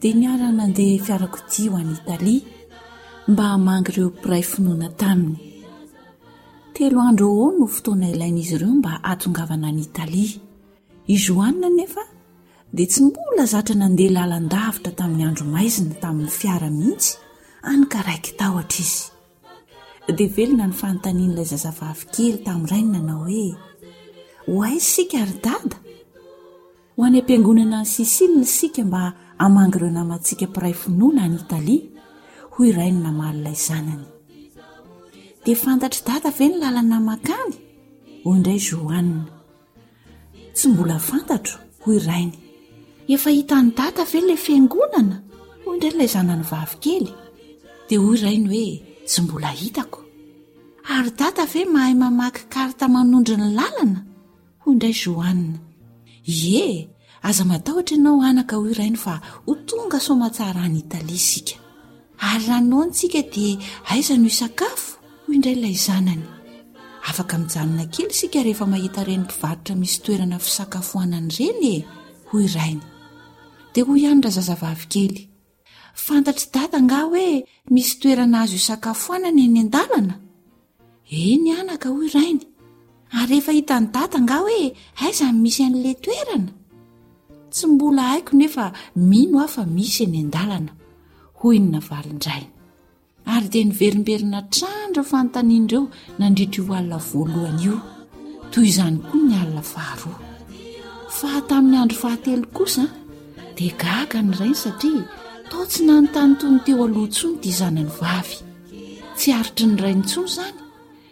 dia niara-nandeha fiarakodia ho any Italia mba hamangy ireo mpiray finoana taminy. Telo andro ho eo no fotoana ilain'izy ireo mba hahatongavana any Italia. I Johanna anefa dia tsy mbola zatra nandeha lalandavitra tamin'ny andro maizina tamin'ny fiara mihitsy any ka raiki-tahotra izy. Dia velona ny fanontanian'ilay zazavavy kely tamin'ny rainy nanao hoe, Ho aiza isika ry dada? Ho any am-piangonana any Sisile isika mba hamangy ireo namantsika mpiray finoana any Italia, hoy iray ny namaly ilay zanany. Dia fantatr'i Dada ve ny lalana makany? hoy indray Johanna. Tsy mbola fantatro, hoy irainy. Efa hitan'i Dada ve ilay fiangonana? hoy indray ilay zanany vavikely. Dia hoy irainy hoe tsy mbola hitako. Ary Dada ve mahay mamaky karta manondro ny lalana? Hoy indray Johanna, Ie, aza matahotra ianao anaka, hoy rainy, fa ho tonga soamatsara any Italia isika. Ary raha noana isika dia aiza no hisakafo? hoy indray ilay zanany. Afaka mijanona kely isika rehefa mahita ireny mpivarotra misy toerana fisakafoanana ireny e! hoy rainy. Dia hoy ihany razazavavy kely, Fantatr'i dada angaha hoe misy toerana azo isakafoanana eny an-dalana? Eny anaka, hoy rainy. Ary efa hitan'i dada angaha hoe aiza ny misy an'ilay toerana? Tsy mbola haiko nefa mino aho fa misy eny an-dalana, hoy ny navalin-drainy. Ary dia niverimberina hatrany ireo fanontaniana ireo nandritra io alina voalohany io. Toy izany koa ny alina faharoa. Fa tamin'ny andro fahatelo kosa dia gaga ny rainy satria toa tsy nanontany toy ny teo aloha intsony ity zanany vavy. Tsy aritry ny rainy intsony izany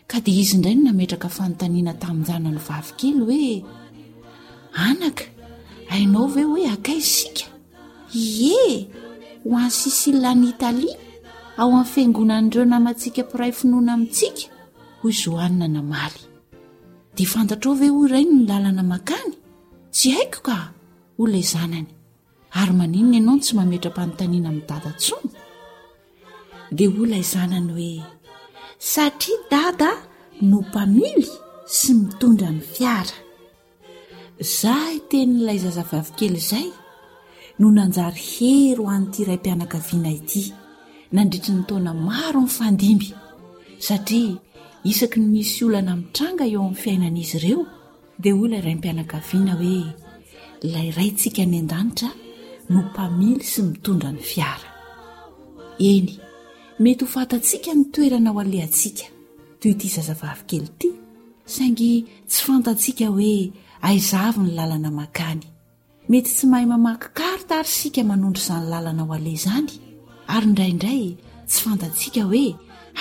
Ka dia izy indray no nametraka fanontaniana tamin-janany vavikely hoe, Anaka, hainao ve hoe akaiza isika? Ie, ho any Sicile any Italie, ao amin'ny fiangonan'ireo namantsika mpiray finoana amintsika, hoy Johanna namaly. Dia fantatrao ve hoy Rainy ny lalana mankany? Tsy haiko ka, hoy ilay zanany. ary maninona ianao no tsy mametra-panontaniana amin'ny dada tsony dia ho ilay zanany hoe satria dada no mpamily sy mitondra ny fiara zahy tenyilay zazavavikely izay no nanjary hero an'ity iray-pianakaviana ity nandritry ny taona maro ny fandimby satria isaky ny misy olana mitranga eo amin'ny fiainan'izy ireo Dia hoy ilay raim-pianakaviana hoe, Ilay Raintsika any an-danitra no mpamily sy mitondra ny fiara. Eny, mety ho fantatsika ny toerana ho alehantsika, toy ity zazavavy kely ity, saingy tsy fantatsika hoe aiza avy ny lalana mankany. Mety tsy mahay mamaky carte ary isika manondro izany lalana ho aleha izany ary indraindray tsy fantatsika hoe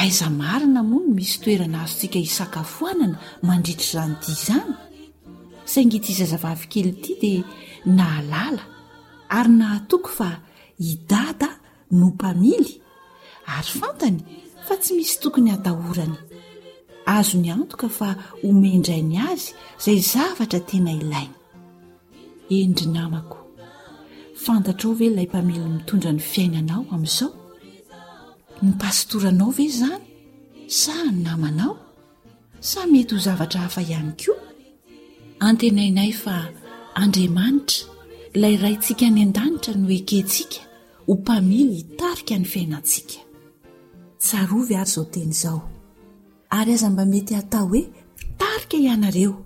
aiza marina moa no misy toerana azontsika hisakafoanana mandritra izany dia izany? Saingy ity zazavavy kely ity dia nahalala ary nahatoky fa i Dada no mpamily ary fantany fa tsy misy tokony hatahorany. Azony antoka fa homen-drainy azy izay zavatra tena ilainy. Eny ry namako, fantatrao ve ilay mpamily mitondra ny fiainanao amin'izao? Ny pasitoranao ve izany sa ny namanao? Sa mety ho zavatra hafa ihany koa? Antenainay fa Andriamanitra, ilay Raintsika any an-danitra no ekentsika ho mpamily hitarika ny fiainantsika. Tsarovy ary izao teny izao, Ary aza mba mety hatao hoe mpitarika ianareo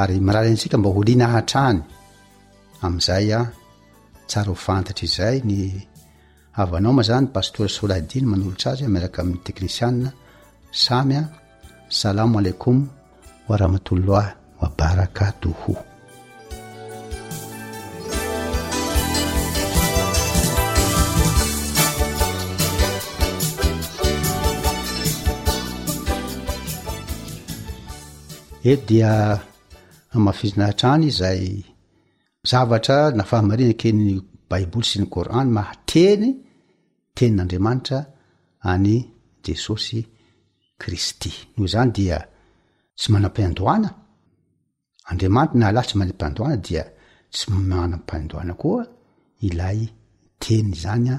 Ary mirary antsika mba ho liana hatrany amin'izay a tsara ho fantatra izay ny havanao ma zany pastora soladiny manolotra azy miaraka amin'ny teknisianina samy a salamo alekoum wa ramatolloa wa baraka doho Eto dia hamafizina hatrany izay zavatra na fahamarina kenin'ny Baiboly sy ny Coran mahateny tenin'Andriamanitra any Jesosy Kristy. Noho izany dia tsy manam-piandohana Andriamanitra na Allah tsy manam-piandohana dia tsy manam-piandohana koa ilay teny izany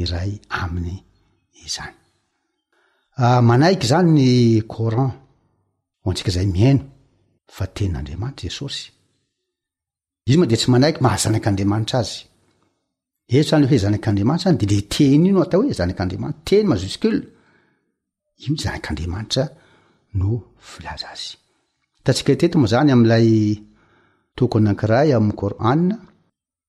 iray aminy izany. Ah, manaiky izany ny Coran, ho antsika izay mihaino fa Tenin'Andriamanitra Jesosy. Izy moa dia tsy manaiky maha Zanak'Andriamanitra Azy. Eto izany le hoe Zanak'Andriamanitra izany, dia le Teny io no atao hoe Zanak'Andriamanitra, Teny majuscule. Io Zanak'Andriamanitra no filaza Azy. Hitantsika teto moa izany amin'ilay toko anankiray amin'ny Coran,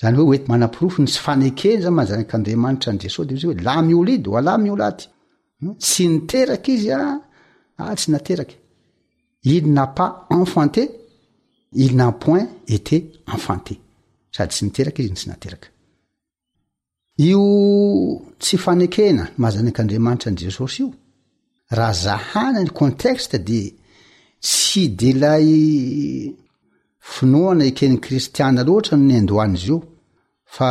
Zany hoe hoety manaporofo ny tsy fanekeny zany maha-zanak' Andriamanitra an'i Jesoa de izy hoe la miolid wa la miolati. Hmm? Tsy niteraka izy a, ary tsy nateraka. Il n'a pas enfanté, il n'a point été enfanté. Sady tsy niteraka izy no tsy nateraka. Io tsy fanekena maha zanak'Andriamanitra an'i Jesosy io, raha zahana ny contexte dia tsy dia ilay finoana eken'ny kristiana loatra no niandohan'izy io fa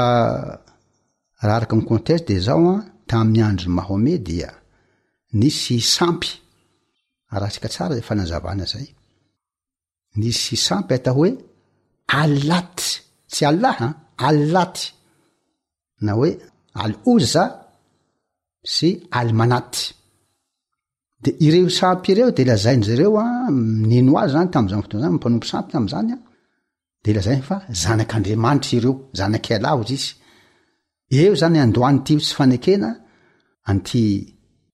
raha araka ny contexte dia izao an, tamin'ny andron'i Mahomet dia nisy sampy, arahantsika tsara izay fanazavana izay. nisy sampy atao hoe allat tsy allah an allat na hoe al oza sy al manat de ireo sampy ireo de lazain'izy ireo a nino azy zany tam'izany fotoana zany mpanompo sampy tam'izany a de lazainy fa zanak'andriamanitra ireo zanak'i allah ozy izy eo zany andohany ity tsy fanekena an'ity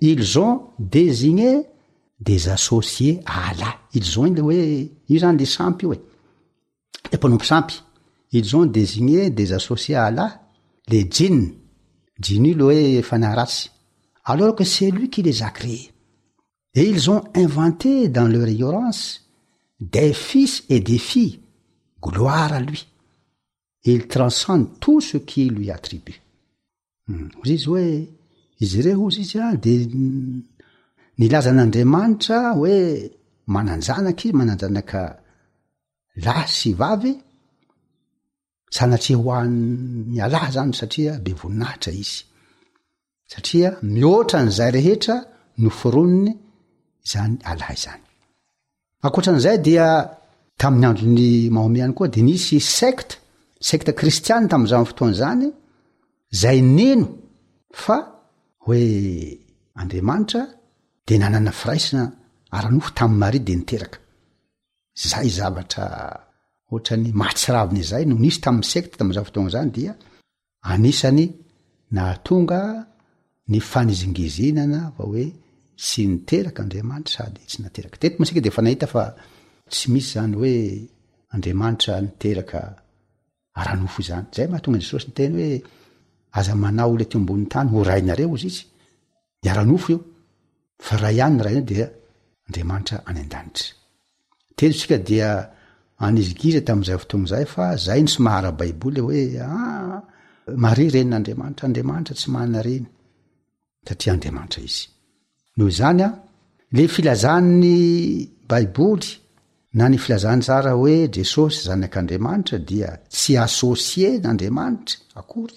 iljon desine des associés à allah ils ont il oe io zany le sampy o e le panompe sampy ils ont désigné des associés à alah les je jen ile oe fanaratsy alors que c'est lui qui les a créé et ils ont inventé dans leur egnorance des fils et des filles gloire à lui ils transcendet tout ce qui lui attribue Hozy izy hoe izy ireo hozy izy an de nilaza an'Andriamanitra hoe manan-janaka izy manan-janaka lahy sy vavy sanatria ho an'ny alah zany satria be voninahitra izy satria mihoatra an'izay rehetra noforoniny izany alah izany Ankoatra an'izay dia tamin'ny andron'i Mahomet ihany koa dia nisy secte, secte kristiana tamin'izany fotoana izany izay nino fa hoe Andriamanitra dia nanana firaisana ara-nofo tamin'i Maria dia niteraka. Izay zavatra ohatran'ny mahatsiravina izay no nisy tamin'ny secte tamin'izany fotoana izany dia Anisany nahatonga ny fanizingizinana fa hoe tsy niteraka Andriamanitra sady tsy nateraka. Teto moa isika dia efa nahita fa tsy misy izany hoe Andriamanitra niteraka ara-nofo izany. Izay mahatonga an'i Jesosy niteny hoe aza manao olona ety ambonin'ny tany ho rainareo, hoy izy. ny ara-nofo io fa ray ihany ny ray io dia andriamanitra any an-danitra teto tsika dia anizigiza tamin'izay fotoana izay fa zay ny somahara baiboly hoe a ah, mari renin'andriamanitra andriamanitra tsy manana reny satria andriamanitra izy noho izany a le filazan'ny baiboly na ny filazany tsara hoe jesosy zanak'andriamanitra dia tsy associe n'andriamanitra akory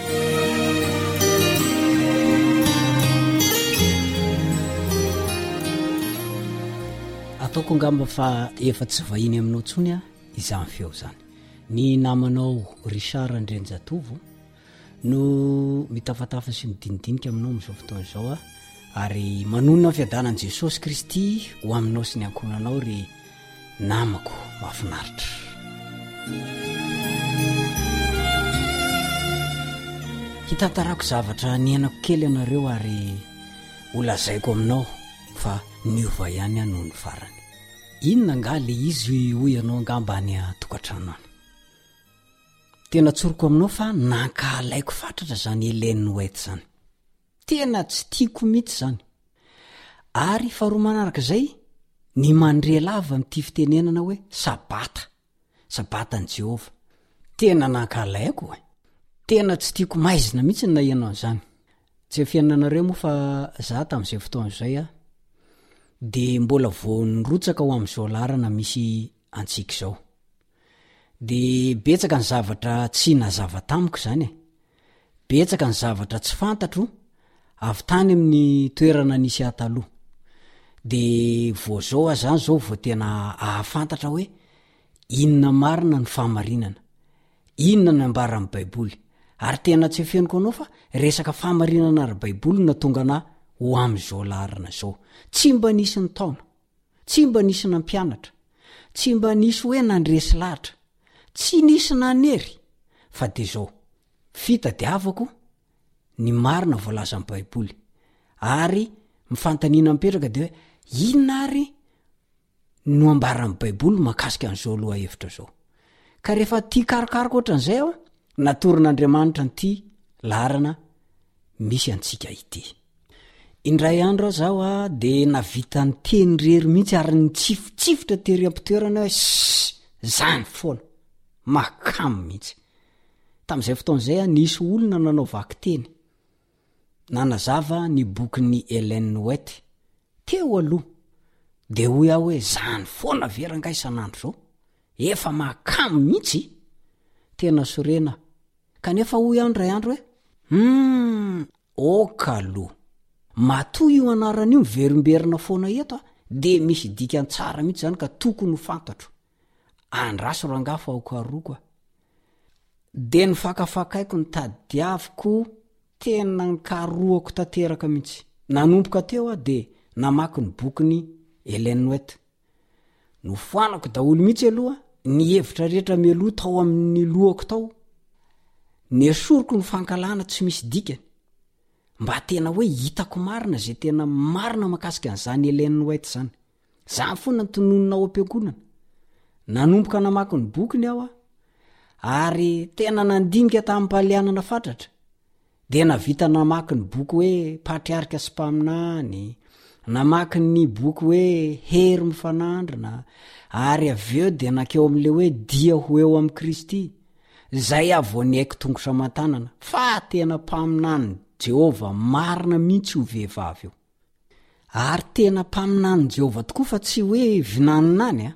ataoko angamba fa efa tsy vahiny aminao tsony a izany feo zany ny namanao richard andrenjatovo no mitafatafa sy midinidinika aminao am'izao fotoana izao a ary manonona fiadanan'i jesosy kristy ho aminao sy ny ankohonanao ry namako mahafinaritra. Hitantarako zavatra niainako kely anareo ary holazaiko aminao fa niova ihany aho noho ny farany. Inona angaha le izy hoy ianao angamba any an-tokantrano any. Tena tsoriko aminao fa nankahalaiko fatratra izany Ellen White izany. Tena tsy tiako mitsy zany. Ary faharoa manaraka izay, ny mandre lava amin'ity fitenenana hoe sabata, sabatan'i Jehovah. Tena nankahalaiko e! Tena tsy tiako maizina mitsy ny naheno an'izany. Tsy haiko fiainanareo moa fa za tamin'izay fotoana izay a, dia mbola vao nirotsaka ho amin'izao laharana misy antsika izao de betsaka ny zavatra tsy nazava tamiko izany e betsaka ny zavatra tsy fantatro avy tany amin'ny toerana nisy ahy taloha de vao zao aho zany zao vao tena ahafantatra hoe inona marina ny fahamarinana inona ny ambaran'ny baiboly ary tena tsy afeniko anao fa resaka fahamarinana ara-baiboly na tonga anah ho am'izao larina zao tsy mba nisy ny taona Tsy mba nisy nampianatra, tsy mba nisy hoe nandresy lahatra, tsy nisy nanery, fa dia izao, fitadiavako ny marina voalazan'ny Baiboly, ary ny fanontaniana mipetraka dia hoe inona ary no ambaran'ny Baiboly mahakasika an'izao lohahevitra izao? Ka rehefa tia karokaroka ohatran'izay aho, natoron'Andriamanitra an'ity laharana misy antsika ity. Indray andro aza aho dia nahavita niteny irery mihitsy ary nitsifotsifotra tery am-pitoerana hoe sss! Izany foana! Mahakamo mihitsy! Tamin'izay fotoana izay, nisy olona nanao vakiteny. Nanazava ny bokin'i Ellen White, teo aloha. Dia hoy aho hoe izany foana ve rangahy isan'andro izao? Efa mahakamo mihitsy! Tena sorena Kanefa hoy aho indray andro hoe, Humm! Ok aloha! Matoa io anarana io miverimberina foana eto dia misy dikany tsara mihitsy izany ka tokony ho fantatro. Andraso rangaha fa hokarohiko aho. Dia nofakafakaiko nitadiaviko tena nikarohako tanteraka mihitsy. Nanomboka teo aho dia namaky ny bokin'i Ellen White. Nofoanako daholo mihitsy aloha ny hevitra rehetra mialoha tao amin'ny lohako tao. Nesoriko ny fankahalana tsy misy dikany, mba tena hoe hitako marina izay tena marina mahakasika an'izany Ellen White izany. Izany foana ny tononina ao am-piangonana. Nanomboka namaky ny bokiny aho ary tena nandinika tamim-pahalianana fatratra. Dia nahavita namaky ny boky hoe Patriarika sy Mpaminany, namaky ny boky hoe Hery Mifanandrina, ary avy eo dia nankeo amin'ilay hoe Dia ho eo amin'i Kristy. Izay aho vao niaiky tongotra aman-tanana fa tena mpaminanin'i Jehovah marina mihitsy io vehivavy io. Ary tena mpaminanin'i Jehovah tokoa fa tsy hoe vinany nany an!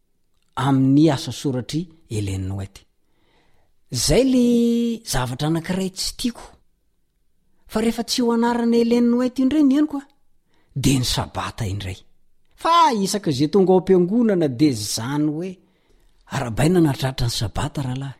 amin'ny asa soratr'i Ellen White. Zay le zavatra anankiray tsy tiako. Fa rehefa tsy io anarana Ellen White io indray ny henoko a, de ny sabata indray. Fa isaka izay tonga ao am-piangonana de zany hoe arabaina nahatratra ny sabata rahalahy.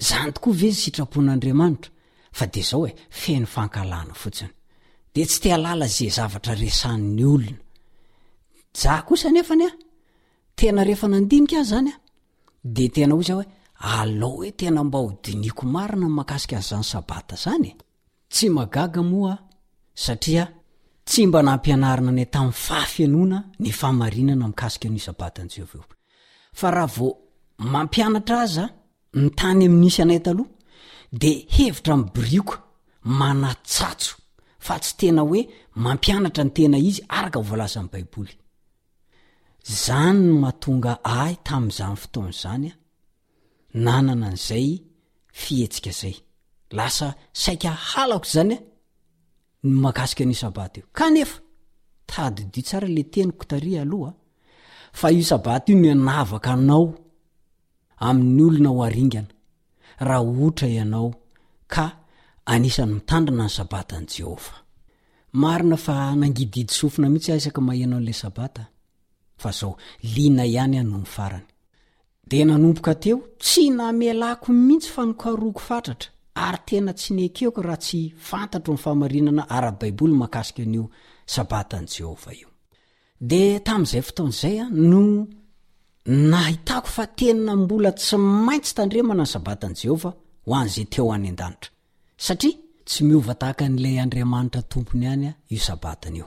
Zany tokoa ve ny sitrapon'Andriamanitra? Fa dia zao e, feno fankahalana fotsiny. Dia tsy te halala ze zavatra resahan'ny olona. Za kosa anefany an, tena refa nandinika aho zany an, dia tena hoy za hoe, alao hoe tena mba ho dinihiko marina ny makasika an'zany sabata zany e. Tsy mahagaga moa satria tsy mba nampianarina ny tamin'ny fahafenoana ny fahamarinana mikasika an'io Sabatan'i Jehovah io. Fa raha vao mampianatra aza ny tany amin'ny nisy anay taloha, dia hevitra amin'ny birioko manatsatso fa tsy tena hoe mampianatra ny tena izy araka ny voalazan'ny Baiboly. Izany no mahatonga ahy tamin'izany fotoana izany, nanana an'izay fihetsika izay. Lasa saika halako izany an, ny mahakasika an'io sabata io. Kanefa, tadidio tsara ilay teniko tary aloha fa io sabata io mianavaka anao amin'ny olona ho aringana raha otra ianao ka anisan'ny mitandrina ny sabatan'i Jehovah. Marina fa nangidihidy sofina mihitsy aho isaka maheno an'ilay sabata fa izao, liana ihany aho nony farany. Dia nanomboka teo, tsy namelako mihitsy fa nokarohiko fatratra, ary tena tsy nekeko raha tsy fantatro ny fahamarinana ara-baiboly mahakasika an'io Sabatan'i Jehovah io. Dia tamin'izay fotoana izay aho no nahitako fa tena mbola tsy maintsy tandremana ny Sabatan'i Jehovah ho an'izay te ho any an-danitra, satria tsy miova tahaka an'ilay Andriamanitra Tompony ihany io Sabatany io.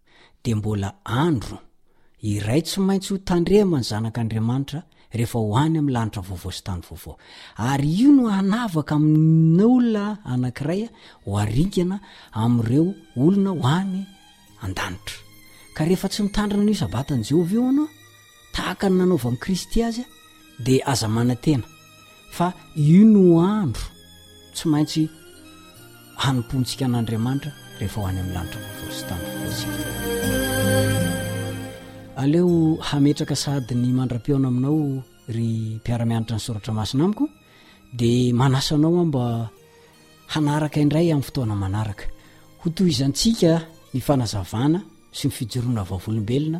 dia mbola andro iray tsy maintsy ho tandrema ny zanak'Andriamanitra rehefa ho any amin'ny lanitra vaovao sy tany vaovao. Ary io no hanavaka amin'olona anankiray ho haringana amin'ireo olona ho any an-danitra. Ka rehefa tsy mitandrina an'io Sabatan'i Jehovah io ianao, Tahaka ny nanaovan'i Kristy azy, dia aza manantena fa io no andro tsy maintsy hanompoantsika an'Andriamanitra rehefa ho any amin'ny lanitra vaovao sy tany vaovao isika. Aleo hametraka sahady ny mandra-pihaona aminao, ry mpiara-mianatra ny Soratra Masina amiko, dia manasa anao aho mba hanaraka indray amin'ny fotoana manaraka. Hotohizantsika ny fanazavana sy ny fijoroana vavolombelona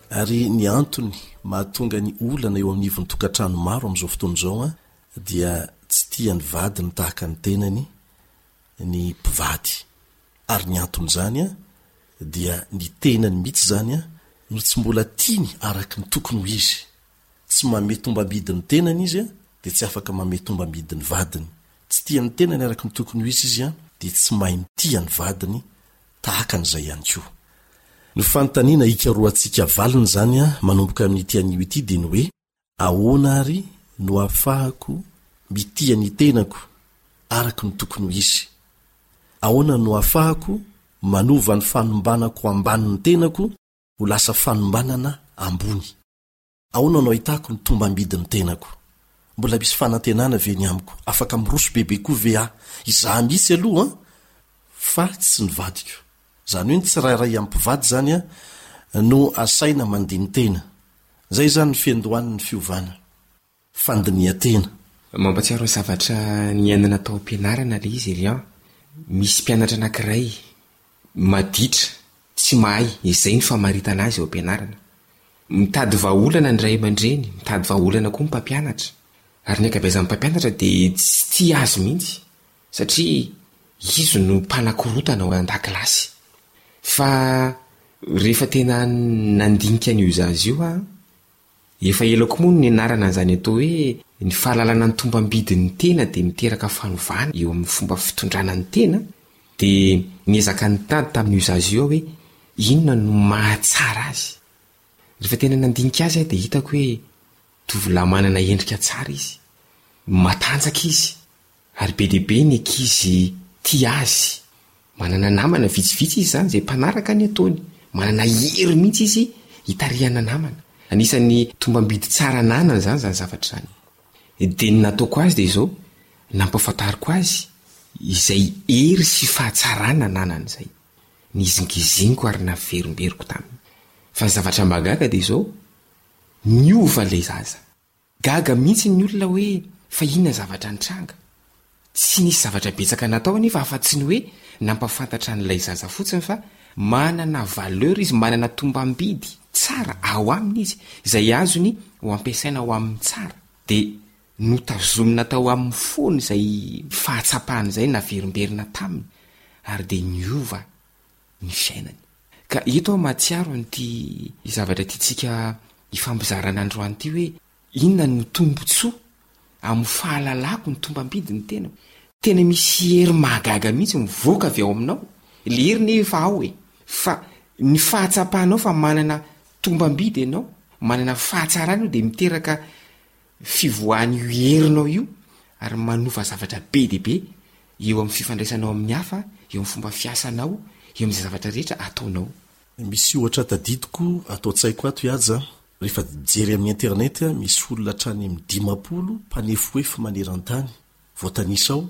Ary ny antony mahatonga ny olana eo anivon'ny tokantrano maro amin'izao fotoana izao dia tsy tian'ny vadiny tahaka ny tenany ny mpivady. Ary ny anton'izany dia ny tenany mihitsy izany no tsy mbola tiany araka ny tokony ho izy. Tsy manome tombam-bidy ny tenany izy dia tsy afaka manome tombam-bidy ny vadiny. Tsy tia ny tenany araka ny tokony ho izy izy dia tsy mahay mitia ny vadiny tahaka an'izay ihany koa. Ny fanontaniana hikarohantsika valiny izany manomboka amin'ity anio ity dia ny hoe, Ahoana àry no ahafahako mitia ny tenako araka ny tokony ho izy? Ahoana no ahafahako manova ny fanombanako ambany ny tenako ho lasa fanombanana ambony? Ahoana no ahitako ny tombambidin'ny tenako? Mbola misy fanantenana ve ny amiko? Afaka miroso bebe koa ve aho? Izaho mihitsy aloha an! Fa tsy ny vadiko. Izany hoe ny tsirairay amin'ny mpivady izany an, no asaina mandini-tena. Izay izany ny fiandohan'ny fiovana. Fandinihan-tena. Mampatsiaro ahy zavatra niainana tao am-pianarana ilay izy, Elian. Misy mpianatra anankiray Maditra, tsy mahay, izay ny famaritana azy eo am-pianarana. Mitady vahaolana ny ray aman-dreny, mitady vahaolana koa ny mpampianatra. Ary ny ankabeazan'ny mpampianatra dia tsy tia azy mihitsy, satria izy no mpanakorotana ao an-dakilasy. Fa rehefa tena nandinika an'io zaza io aho, Efa ela koa moa no nianarana an'izany atao hoe ny fahalalana ny tombam-bidin'ny tena dia miteraka fanovana eo amin'ny fomba fitondrana ny tena dia niezaka nitady tamin'io zaza io aho hoe inona no mahatsara azy. Rehefa tena nandinika azy aho dia hitako hoe tovolahy manana endrika tsara izy, matanjaka izy, Ary be dia be ny ankizy tia azy. Manana namana vitsivitsy izy izany, izay mpanaraka ny ataony. Manana hery mihitsy izy hitarihana namana. Anisan'ny tombam-bidy tsara ananany izany izany zavatra izany. Dia ny nataoko azy dia izao, nampahafantariko azy izay hery sy fahatsarana ananany izay. Nizingizingo ary naverimberiko taminy. Fa ny zavatra mahagaga dia izao, niova ilay zaza. Gaga mihitsy ny olona hoe fa inona zavatra nitranga. Tsy nisy zavatra betsaka natao anefa afa-tsy ny hoe nampafantatra an'ilay zaza fotsiny fa manana valeur izy, manana tombam-bidy tsara ao aminy izy, izay azony ho ampiasaina ho amin'ny tsara. Dia notazomina tao amin'ny fony izay fahatsapana izay naverimberina taminy ary dia niova. ny fiainany. Ka eto aho mahatsiaro an'ity zavatra tiantsika hifampizarana androany ity hoe, inona no tombontsoa amin'ny fahalalako ny tombam-bidy ny tenako. Tena misy hery mahagaga mihitsy mivoaka avy ao aminao, ilay hery anie efa ao e! fa ny fahatsapanao fa manana tombam-bidy ianao, manana fahatsarana io dia miteraka ny fivoahan'io herinao io ary manova zavatra be dia be eo amin'ny fifandraisanao amin'ny hafa, eo amin'ny fomba fiasanao, eo amin'izay zavatra rehetra ataonao. Misy ohatra tadidiko ato an-tsaiko ato i Haja, rehefa jery amin'ny internet misy olona hatrany amin'ny dimampolo mpanefoefo maneran-tany voatanisa ao,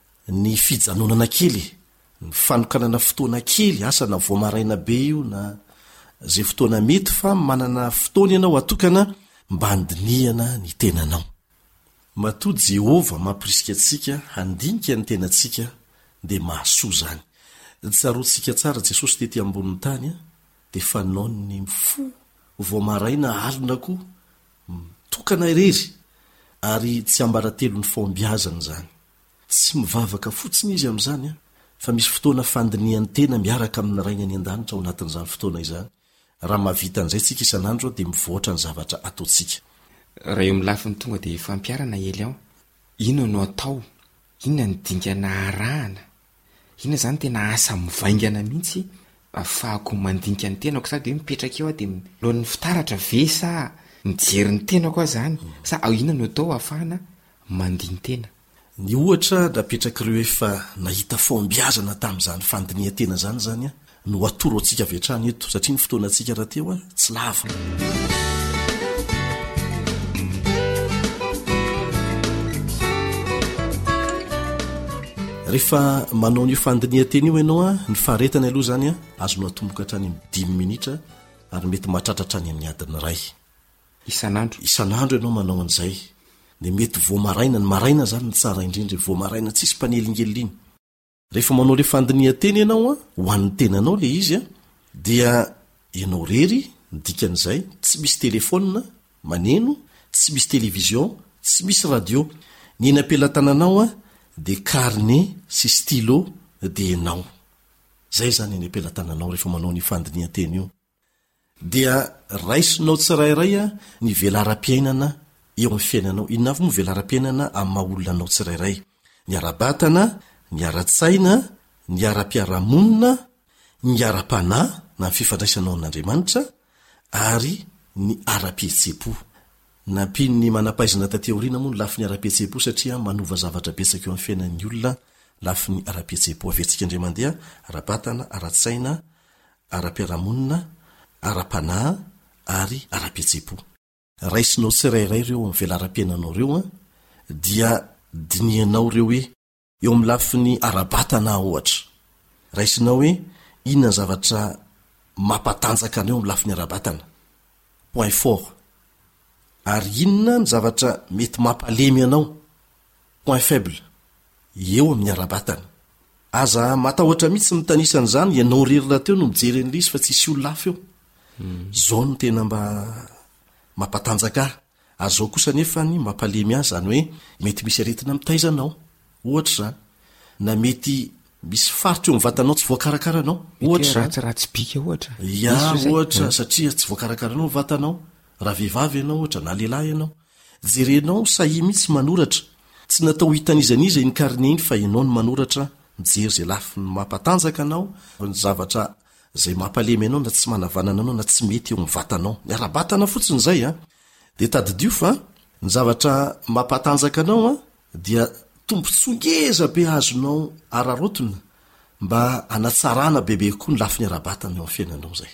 ny fijanonana kely e! ny fanokanana fotoana kely, asa na vao maraina be io na izay fotoana mety fa manana fotoana ianao atokana mba handinihana ny tenanao. Matoa Jehovah mampirisika antsika handinika ny tenantsika dia mahasoa izany. Tsaroantsika tsara Jesosy tety ambonin'ny tany dia fanaony ny mifoha vao maraina alina koa Mitokana irery, ary tsiambaratelo ny fahombiazany izany. Tsy mivavaka fotsiny izy amin'izany, fa misy fotoana fandinihany tena miaraka amin'ny Rainy any An-danitra ao anatin'izany fotoana izany. Raha mahavita an'izay isika isan'andro, dia mivoatra ny zavatra ataontsika. Raha eo amin'ny lafiny tonga dia fampiharana Elion, inona no atao? Inona no dingana arahana Ina zany tena asa mivaingana mihitsy afahako mandinika ny tenako sady hoe mipetraka eo aho dia loan'ny fitaratra ve sa mijery ny tenako aho zany sa ao ina no atao afahana mandintena Ny ohatra napetraka ireo efa nahita fahombiazana tamin'izany fandinihan-tena izany izany aho no hatoro antsika avy hatrany eto satria ny fotoanantsika rahateo a tsy lava rehefa manao an'io fandinihan-teny io ianao a ny faharetany aloha izany a azonao atomboka hatrany amin'ny dimy minitra ary mety mahatratra hatrany amin'ny adiny ray isan'andro isan'andro ianao manao an'izay dia mety voamaraina ny maraina izany ny tsara indrindra voamaraina tsisy mpanelingelina iny Rehefa manao ilay fandinihan-teny ianao ho an'ny tenanao ilay izy a, dia ianao irery ny dikan'izay, tsy misy telefaonina, maneno, tsy misy televizion, tsy misy radio. Ny eny am-pelatananao a, dia karne sy stylo dia ianao. Izay izany eny am-pelatananao rehefa manao an'io fandinihan-teny io. dia raisinao tsirairay ny velaram-piainana eo amin'ny fiainanao, inona avy moa velaram-piainana amin'ny maha olona anao tsirairay? ny ara-batana, ny ara-tsaina, ny ara-piarahamonina, ny ara-panahy na ny fifandraisanao amin'Andriamanitra ary ny ara-pihetseham-po. Nampian'ny manam-pahaizana taty aoriana moa ny lafiny ara-pihetseham-po satria manova zavatra betsaka eo amin'ny fiainan'ny olona lafiny ara-pihetseham-po, averintsika indray mandeha ara-batana, ara-tsaina, ara-piarahamonina, ara-panahy ary ara-pihetseham-po. Raisinao tsirairay ireo velaram-piainanao ireo dia dinihanao ireo hoe eo amin'ny lafiny ara-batana aho ohatra. Raisinao hoe inona ny zavatra mampatanjaka anao eo amin'ny lafiny ara-batana, points forts, ary inona ny zavatra mety mampalemy anao, Point faible, eo amin'ny ara-batana. Aza matahotra mihitsy ny mitanisa an'izany, ianao irery rahateo no mijery an'ilay izy fa tsisy olona hafa eo. Izao no tena mba mampatanjaka ahy, ary izao kosa anefa ny mampalemy ahy, izany hoe mety misy aretina mitaiza anao, ohatra izany, na mety misy faritra eo amin'ny vatanao tsy voakarakara anao, ohatra izany. Mety hoe ratsiratsy bika ohatra. Ya, ohatra, satria tsy voakarakara anao ny vatanao, raha vehivavy ianao ohatra, na lehilahy ianao. Jerenao sahia mihitsy manoratra, tsy natao ho hitan'izan'iza iny carnet iny fa ianao no manoratra, mijery izay lafiny mampatanjaka anao ary ny zavatra izay mampalemy anao na tsy manavanana anao na tsy mety eo amin'ny vatanao. Ny ara-batana fotsiny izay an! Dia tadidio fa ny zavatra mampatanjaka anao an dia tombontsoa ngeza be azonao araraotina mba hanatsarana bebe kokoa ny lafiny ara-batana eo amin'ny fiainanao izay.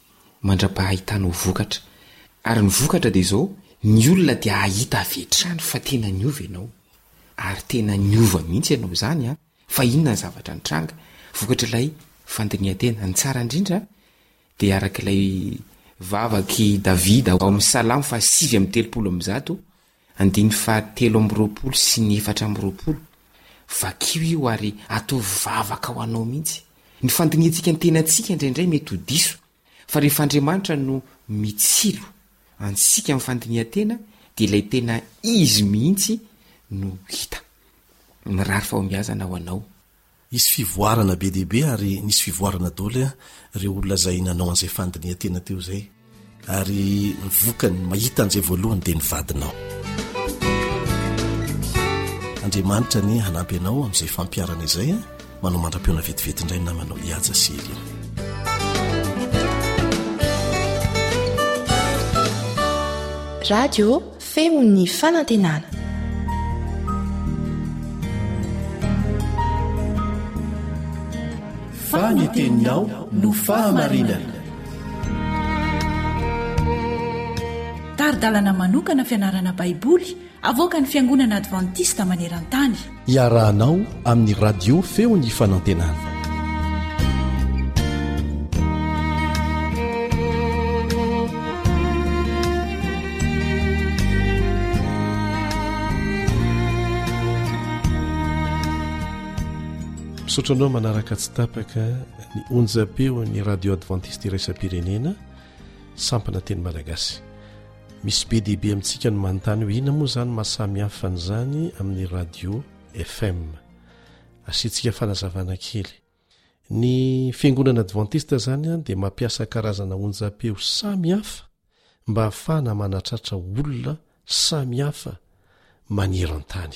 mandra-pahahitanao vokatra. Ary ny vokatra dia izao, ny olona dia hahita avy hatrany fa tena niova ianao. Ary tena niova mihitsy ianao izany an! Fa inona ny zavatra nitranga? Vokatr'ilay fandinihan-tena. Ny tsara indrindra dia araka ilay vavak'i Davida ao amin'ny Salamo fahasivy amby telopolo amby zato, Andininy faha telo amby roapolo sy ny efatra amby roapolo, vakio io ary atovy vavaka ho anao mihitsy. Ny fandinihantsika ny tenantsika indraindray mety ho diso, fa rehefa Andriamanitra no mitsilo antsika amin'ny fandinihan-tena dia ilay tena Izy mihitsy no hita. Mirary fahombiazana ho anao. Hisy fivoarana be dia be ary nisy fivoarana daholo ireo olona izay nanao an'izay fandinihan-tena teo izay ary ny vokany mahita an'izay voalohany dia ny vadinao. Andriamanitra anie hanampy anao amin'izay fampiharana izay manao mandra-pihaona vetivety indray ny namanao Ihaja sy Elia. radio Feon'ny fanantenana. Fa ny teninao no fahamarinana. Tari-dalana manokana fianarana Baiboly avoakan'ny Fiangonana Advantista maneran-tany. Iarahanao amin'ny radio feo ny fanantenana. misaotra anao manaraka tsy tapaka ny onjapeo ny radio adventiste iraisam-pirenena sampana teny malagasy Misy be dia be amintsika no manontany hoe inona moa izany maha samy hafa an'izany amin'ny radio FM. Asiantsika fanazavana kely. Ny Fiangonana Advantista izany dia mampiasa karazana onjam-peo samy hafa mba hahafahana manatratra olona samy hafa maneran-tany.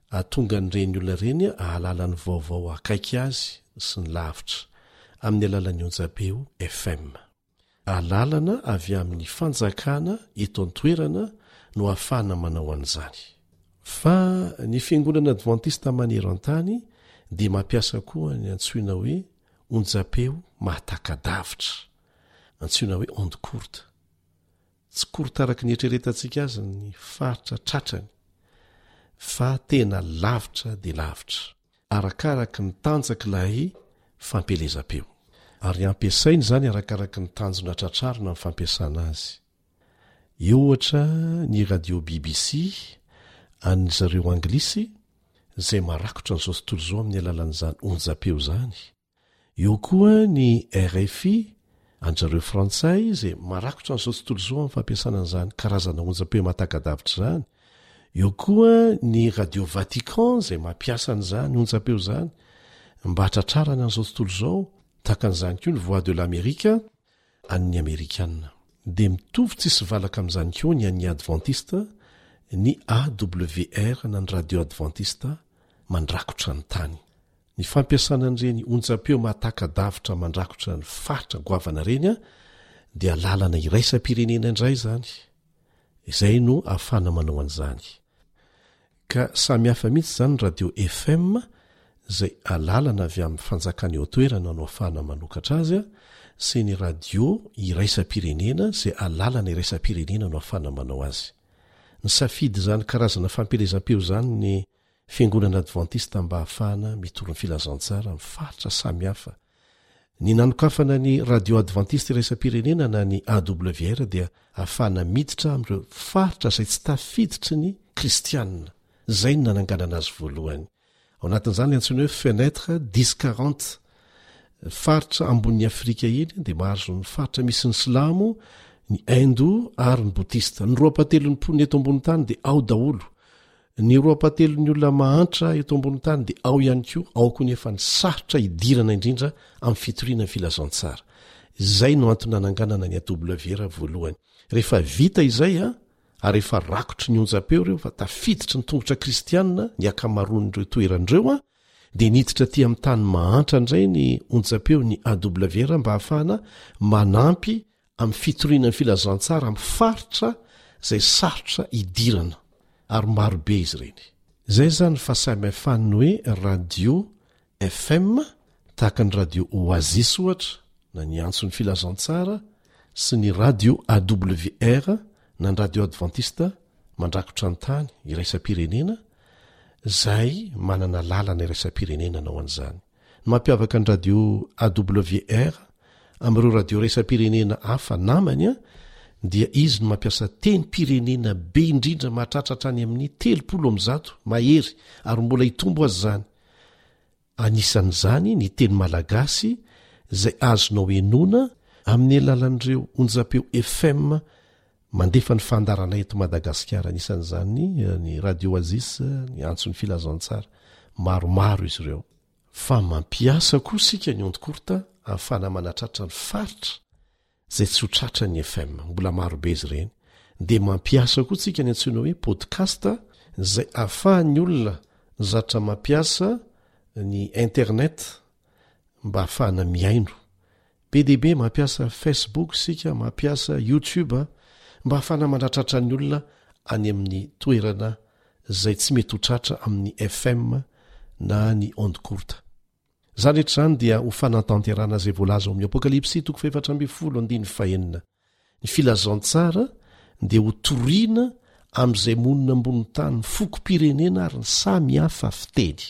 Hahatonga an'ireny olona ireny hahalala ny vaovao akaiky azy sy ny lavitra, amin'ny alalan'ny onjam-peo FM. Alalana avy amin'ny fanjakana eto an-toerana no ahafahana manao an'izany. Fa ny Fiangonana Advantista maneran-tany dia mampiasa koa ny antsoina hoe onjam-peo mahataka-davitra, antsoina hoe ondes courtes. Tsy korta araka ny eritreretantsika azy ny faritra tratrany fa tena lavitra dia lavitra, arakaraka ny tanjaky ilay fampielezam-peo. Ary ampiasaina izany arakaraka ny tanjona tratrarina amin'ny fampiasana azy. Eo ohatra ny radio bbc an'ny zareo anglisy izay marakotra an'izao tontolo izao amin'ny alalan'izany onjam-peo izany. Eo koa ny rfi, an-dry zareo frantsay, izay marakotra an'izao tontolo izao amin'ny fampiasana an'izany karazana onjam-peo mataga-davitra izany. Eo koa ny Radio Vatican izay mampiasa an'izany onjam-peo izany mba hatratrarany an'izao tontolo izao, tahaka an'izany koa ny Voix de l'America an'ny Amerikana. Dia mitovy tsisy valaka amin'izany koa ny an'ny Advantista, ny AWR na ny Radio Advantista, mandrakotra ny tany. Ny fampiasana an'ireny onjampeo mahataka-davitra mandrakotra ny faritra goavana ireny dia lalana iraisam-pirenena indray izany, izay no ahafahana manao an'izany. Ka samy hafa mihitsy izany ny radio FM, izay alalana avy amin'ny fanjakana eo an-toerana no ahafahana manokatra azy, sy ny radio iraisam-pirenena, izay alalana iraisam-pirenena no ahafahana manao azy. Nisafidy izany karazana fampielezam-peo izany ny. Fiangonana Advantista mba hahafahana mitory ny filazantsara amin'ny faritra samihafa. Ny nanokafana ny Radio Advantista Iraisam-pirenena na ny AWR dia hahafahana miditra amin'ireo faritra izay tsy tafiditry ny Kristianina. Izay no nananganana azy voalohany. Ao anatin'izany ilay antsoina hoe Fenêtre dix quarante faritra ambonin'i Afrika iny dia mahazo ny faritra misy ny Silamo, ny Hindou ary ny Bodista. Ny roapatelon'ny mponina eto ambonin'ny tany dia ao daholo. Ny roapatelon'ny olona mahantra eto ambony tany dia ao ihany koa ao koa nefa ny sarotra idirana indrindra amin'ny fitoriana ny filazantsara. Izay no antony nananganana ny AWR voalohany. Rehefa vita izay a, ary efa rakotry ny onjam-peo ireo fa tafiditry ny tongotra kristiana ny ankamaroan'ireo toerana ireo a, dia niditra aty amin'ny tany mahantra indray ny onjam-peon'ny AWR mba hahafahana manampy amin'ny fitoriana ny filazantsara amin'ny faritra izay sarotra idirana ary marobe izy ireny. Izay izany ny fahasamihafàn'ny hoe radio FM tahaka ny radio Oasis ohatra na ny antso ny filazantsara sy ny radio AWR na ny radio advantista mandrakotra ny tany iraisam-pirenena izay manana lalana iraisam-pirenena anao an'izany. Ny mampiavaka ny radio AWR amin'ireo radio iraisam-pirenena hafa namany dia izy no mampiasa tenim-pirenena be indrindra mahatratra hatrany amin'ny telopolo amby zato mahery ary mbola hitombo aza izany. Anisan'izany ny teny malagasy izay azonao henoina amin'ny alalan'ireo onjam-peo FM Mandefa ny fandaharanay eto Madagasikara, anisan'izany ny Radio Oasis, ny Antso ny Filazantsara. Maromaro izy ireo. Fa mampiasa koa isika ny onde courte ahafahana manatratra ny faritra izay tsy ho tratran'ny FM. Mbola marobe izy ireny. Dia mampiasa koa isika ny antsoina hoe podcast izay ahafahan'ny olona zatra mampiasa ny internet mba ahafahana mihaino Be dia be mampiasa Facebook isika, mampiasa YouTube mba hahafana mandratratra ny olona any amin'ny toerana izay tsy mety ho tratra amin'ny FM na ny onde courte. Izany rehetra izany dia ho fanantanterahana izay voalaza ao amin'ny Apokalypsy toko fahefatra ambin'ny folo andininy fahenina. Ny filazantsara dia hotoriana amin'izay monina ambonin'ny tany, fokom-pirenena ary ny samy hafa fiteny.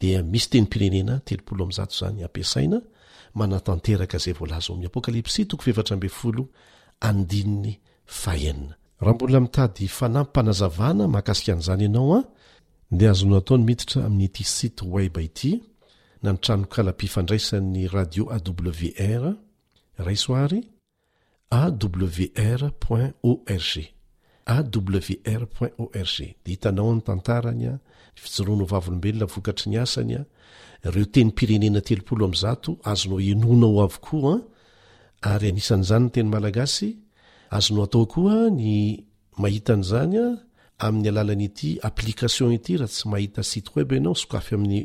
dia misy tenim-pirenena telopolo amin'ny zato izany ampiasaina manatanteraka izay voalaza ao amin'ny Apokalypsy toko fahefatra ambin'ny folo andininy fahenina. Raha mbola mitady fanampim-panazavana mahakasika an'izany ianao an, dia azonao atao ny miditra amin'ity site web ity na ny tranonkalam-pifandraisan'ny Radio AWR, Raisoary, awr point org awr point org dia hitanao ny tantarany a ny fijoroany ho vavolombelona vokatry ny asany a ireo tenim-pirenena telopolo amin'ny zato azonao henoina ao avokoa ary anisan'izany ny teny malagasy azonao atao koa ny mahita an'izany a amin'ny alalan'ity application ity raha tsy mahita site web ianao sokafy amin'ny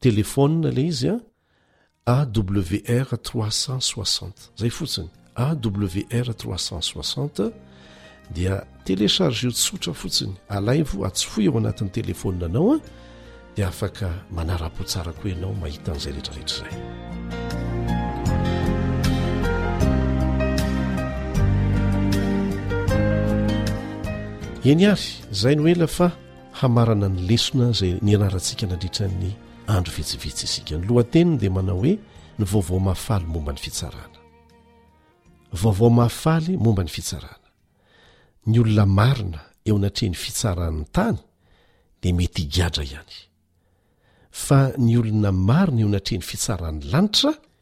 telefona ilay izy a AWR 360 zay fotsiny AWR 360 dia téléchargeo tsotra fotsiny alaivo atsofoy ao anatin'ny téléphone anao dia afaka manarapo tsara koa ianao mahita an'izay rehetrarehetra izay eny ary izay no ela fa hamarana ny lesona izay nianarantsika nandritra ny andro vitsivitsy isika ny lohateniny dia manao hoe ny vaovao mahafaly momba ny fitsarana vaovao mahafaly momba ny fitsarana ny olona marina eo anatrehan'ny fitsaran'ny tany dia mety higadra ihany fa ny olona marina eo anatrehan'ny fitsaran'ny lanitra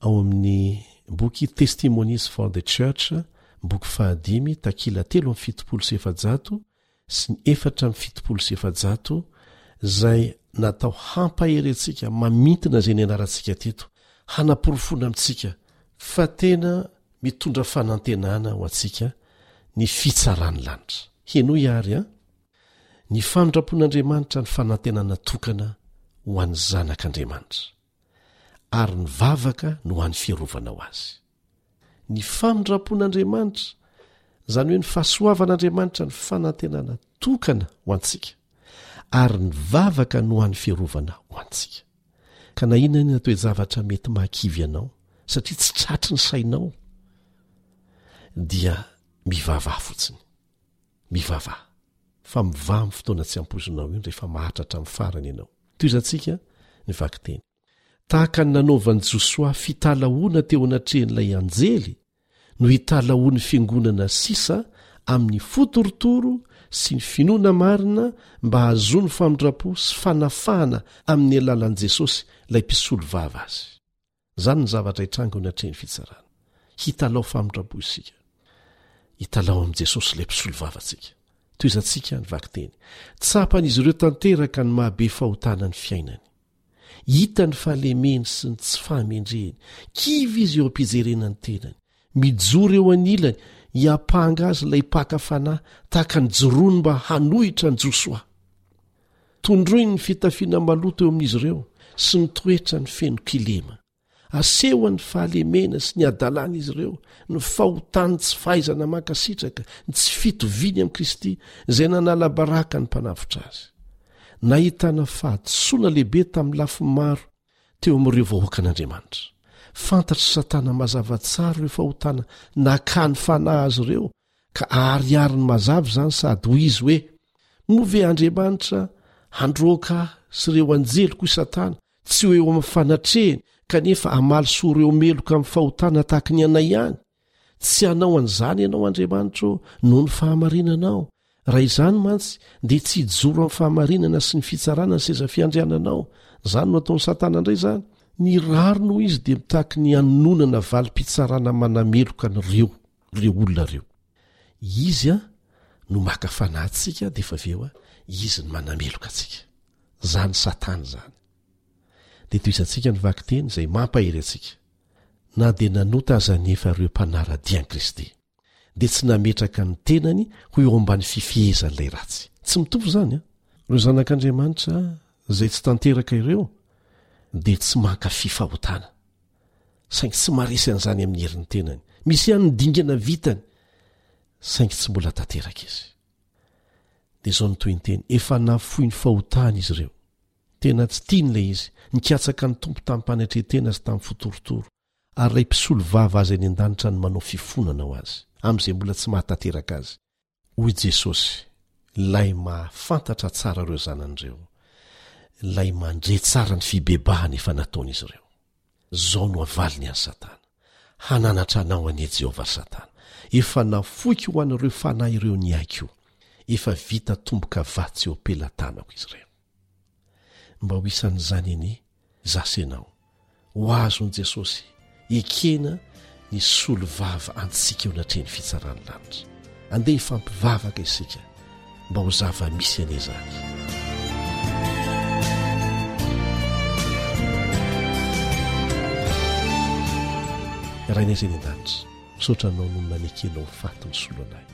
Ao amin'ny boky Testimonies for the Church, boky fahadimy, takila telo amby fitopolo sy efajato sy ny efatra amby fitopolo sy efajato, izay natao hampahery antsika, mamintina izay nianarantsika teto, hanaporofoana amintsika fa tena mitondra fanantenana ho antsika ny fitsaran'ny lanitra. Henoy àry an! Ny famindram-pon'Andriamanitra ny fanantenana tokana ho an'ny zanak' Andriamanitra. ary ny vavaka no ho an'ny fiarovanao azy. Ny famindram-pon'Andriamanitra, izany hoe ny fahasoavan'Andriamanitra ny fanantenana tokana ho antsika, ary ny vavaka no ho an'ny fiarovana ho antsika. Ka na inona inona toe-javatra mety mahakivy anao, satria tsy tratry ny sainao, dia mivavaha fotsiny. Mivavaha, fa mivaha amin'ny fotoana tsy ampoizinao iny rehefa maharitra hatramin'ny farany ianao. Tohizantsika ny vakiteny. Tahaka ny nanaovan'i Josoa fitalahoana teo anatrehan'ilay anjely no hitalahoan'ny fiangonana sisa amin'ny fo torotoro sy ny finoana marina mba hahazoany famindram-po sy fanafahana amin'ny alalan'i Jesosy, ilay mpisolo vava azy. Izany ny zavatra hitranga eny an-treha ny fitsarana. Hitalaho famindram-po isika. Hitalaho amin'i Jesosy ilay mpisolovavantsika. Tohizantsika ny vakiteny. Tsapan'izy ireo tanteraka ny maha be fahotana ny fiainany. Hita ny fahalemeny sy ny tsy fahamendrehany. Kivy izy eo am-pijerena ny tenany. Mijoro eo anilany, hiampanga azy ilay mpaka fanahy, tahaka ny joroany mba hanohitra an'i Josoa. Tondroiny ny fitafiana maloto eo amin'izy ireo sy ny toetrany feno kilema. Asehony ny fahalemena sy ny hadalan'izy ireo, ny fahotany tsy fahaizana mankasitraka, ny tsy fitoviany amin'i Kristy izay nanala baraka ny mpanavotra azy. Nahitana fahadisoana lehibe tamin'ny lafiny maro teo amin'ireo vahoakan'Andriamanitra. Fantatr'i Satana mazava tsara ireo fahotana nakany fanahy azy ireo Ka aharihariny mazava izany sady hoy izy hoe, Moa ve Andriamanitra handroaka ahy sy ireo anjeliko i Satana tsy ho eo amin'ny fanatrehany kanefa hamaly soa ireo meloka amin'ny fahotana tahaka ny anay ihany? Tsy hanao an'izany ianao Andriamanitra ô noho ny fahamarinanao, Raha izany mantsy dia tsy hijoro amin'ny fahamarinana sy ny fitsarana ny seza fiandriananao, izany no ataon'i Satana indray izany. Ny rariny hoy izy dia mitaky ny hanononana valim-pitsarana manameloka an'ireo ireo olona ireo. Izy an no maka fanahy antsika dia efa avy eo an izy ny manameloka antsika. Izany Satana izany. Dia toy izantsika ny vakiteny izay mampahery antsika. Na dia nanota aza anefa ireo mpanara-dia an'i Kristy. dia tsy nametraka ny tenany ho eo ambany fifehezan'ilay ratsy. Tsy mitovy izany, an? Ireo zanak'Andriamanitra izay tsy tanteraka ireo dia tsy mankafy fahotana, saingy tsy maharesy an'izany amin'ny herin'ny tenany. Misy ihany ny dingana vitany, saingy tsy mbola tanteraka izy. Dia izao no tohinteny, efa nafoy ny fahotany izy ireo. Tena tsy tiany ilay izy, nikatsaka ny Tompo tamim-panetren-tena sy tamin'ny fotorotoro. ary ilay mpisolovava azy any an-danitra no manao fifonana ho azy, amin'izay mbola tsy mahatanteraka azy. Hoy Jesosy, Ilay mahafantatra tsara ireo zanany ireo, Ilay mandre tsara ny fibebahana efa nataon'izy ireo. Izao no havaliny an'i Satana, Hananatra anao anie Jehovah ry Satana! Efa nafoiko ho an'ireo fanahy ireo ny aiko, efa vita tomboka vatsy eo am-pelatanako izy ireo. Mba ho isan'izany anie za sy ianao. Ho azon'i Jesosy ekena ny solovava antsika eo anatrehan'ny fitsaran'ny lanitra. Andeha hifampivavaka isika mba ho zava-misy anie izany. Rainay izay any an-danitra, misaotra anao no nanekenao ho faty nisolo anay.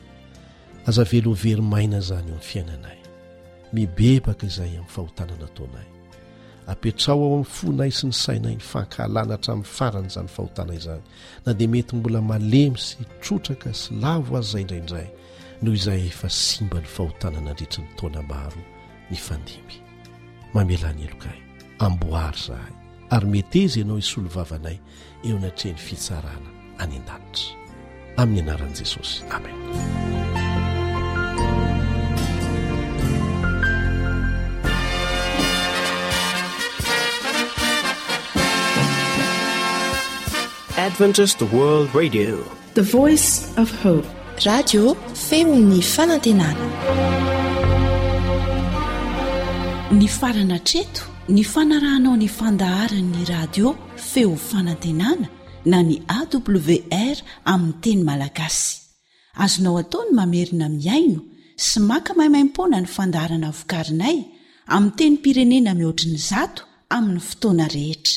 Aza avela ho very maina izany eo amin'ny fiainanay. Mibebaka izahay amin'ny fahotana nataonay. Apetraho ao amin'ny fonay sy ny sainay ny fankahalana hatramin'ny faran'izany fahotana izany, na dia mety mbola malemy sy trotraka sy lavo aza indraindray, noho izahay efa simba ny fahotana nandritry ny taona maro nifandimby. Mamelà ny helokay. Amboary izahay, ary meteza Ianao hisolo vava anay eo anatrehan'ny fitsarana any an-danitra. Amin'ny anaran'i Jesosy, amena. Adventist World Radio. The voice of hope. Radio feon'ny fanantenana. Nifarana hatreto ny fanarahanao ny fandaharan'ny radio feo fanantenana na ny AWR amin'ny teny malagasy. Azonao atao ny mamerina mihaino sy maka maimaimpoana ny fandaharana vokarinay amin'ny tenim-pirenena mihoatry ny zato amin'ny fotoana rehetra.